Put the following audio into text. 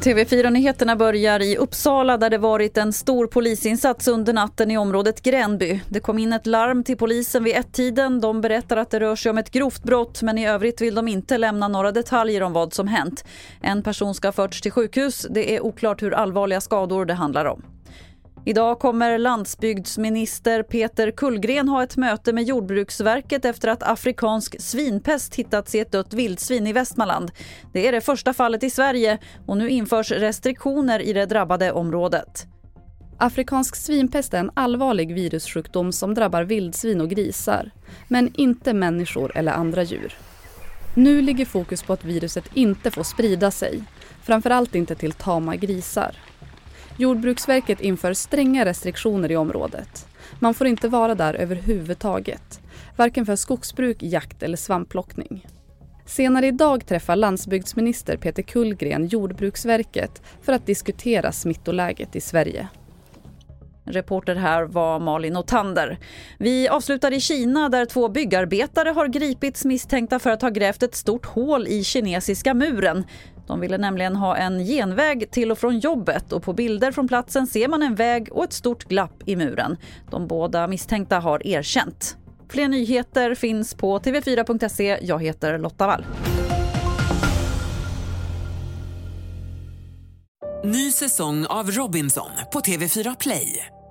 TV4-nyheterna börjar i Uppsala där det varit en stor polisinsats under natten i området Gränby. Det kom in ett larm till polisen vid ett-tiden. De berättar att det rör sig om ett grovt brott men i övrigt vill de inte lämna några detaljer om vad som hänt. En person ska ha förts till sjukhus. Det är oklart hur allvarliga skador det handlar om. Idag kommer landsbygdsminister Peter Kullgren ha ett möte med Jordbruksverket efter att afrikansk svinpest hittats i ett dött vildsvin i Västmanland. Det är det första fallet i Sverige och nu införs restriktioner i det drabbade området. Afrikansk svinpest är en allvarlig virussjukdom som drabbar vildsvin och grisar, men inte människor eller andra djur. Nu ligger fokus på att viruset inte får sprida sig, framförallt inte till tama grisar. Jordbruksverket inför stränga restriktioner i området. Man får inte vara där överhuvudtaget. Varken för skogsbruk, jakt eller svampplockning. Senare idag träffar landsbygdsminister Peter Kullgren Jordbruksverket för att diskutera smittoläget i Sverige. Reporter här var Malin Otander. Vi avslutar i Kina där två byggarbetare har gripits misstänkta för att ha grävt ett stort hål i kinesiska muren. De ville nämligen ha en genväg till och från jobbet och på bilder från platsen ser man en väg och ett stort glapp i muren. De båda misstänkta har erkänt. Fler nyheter finns på tv4.se. Jag heter Lotta Wall. Ny säsong av Robinson på TV4 Play.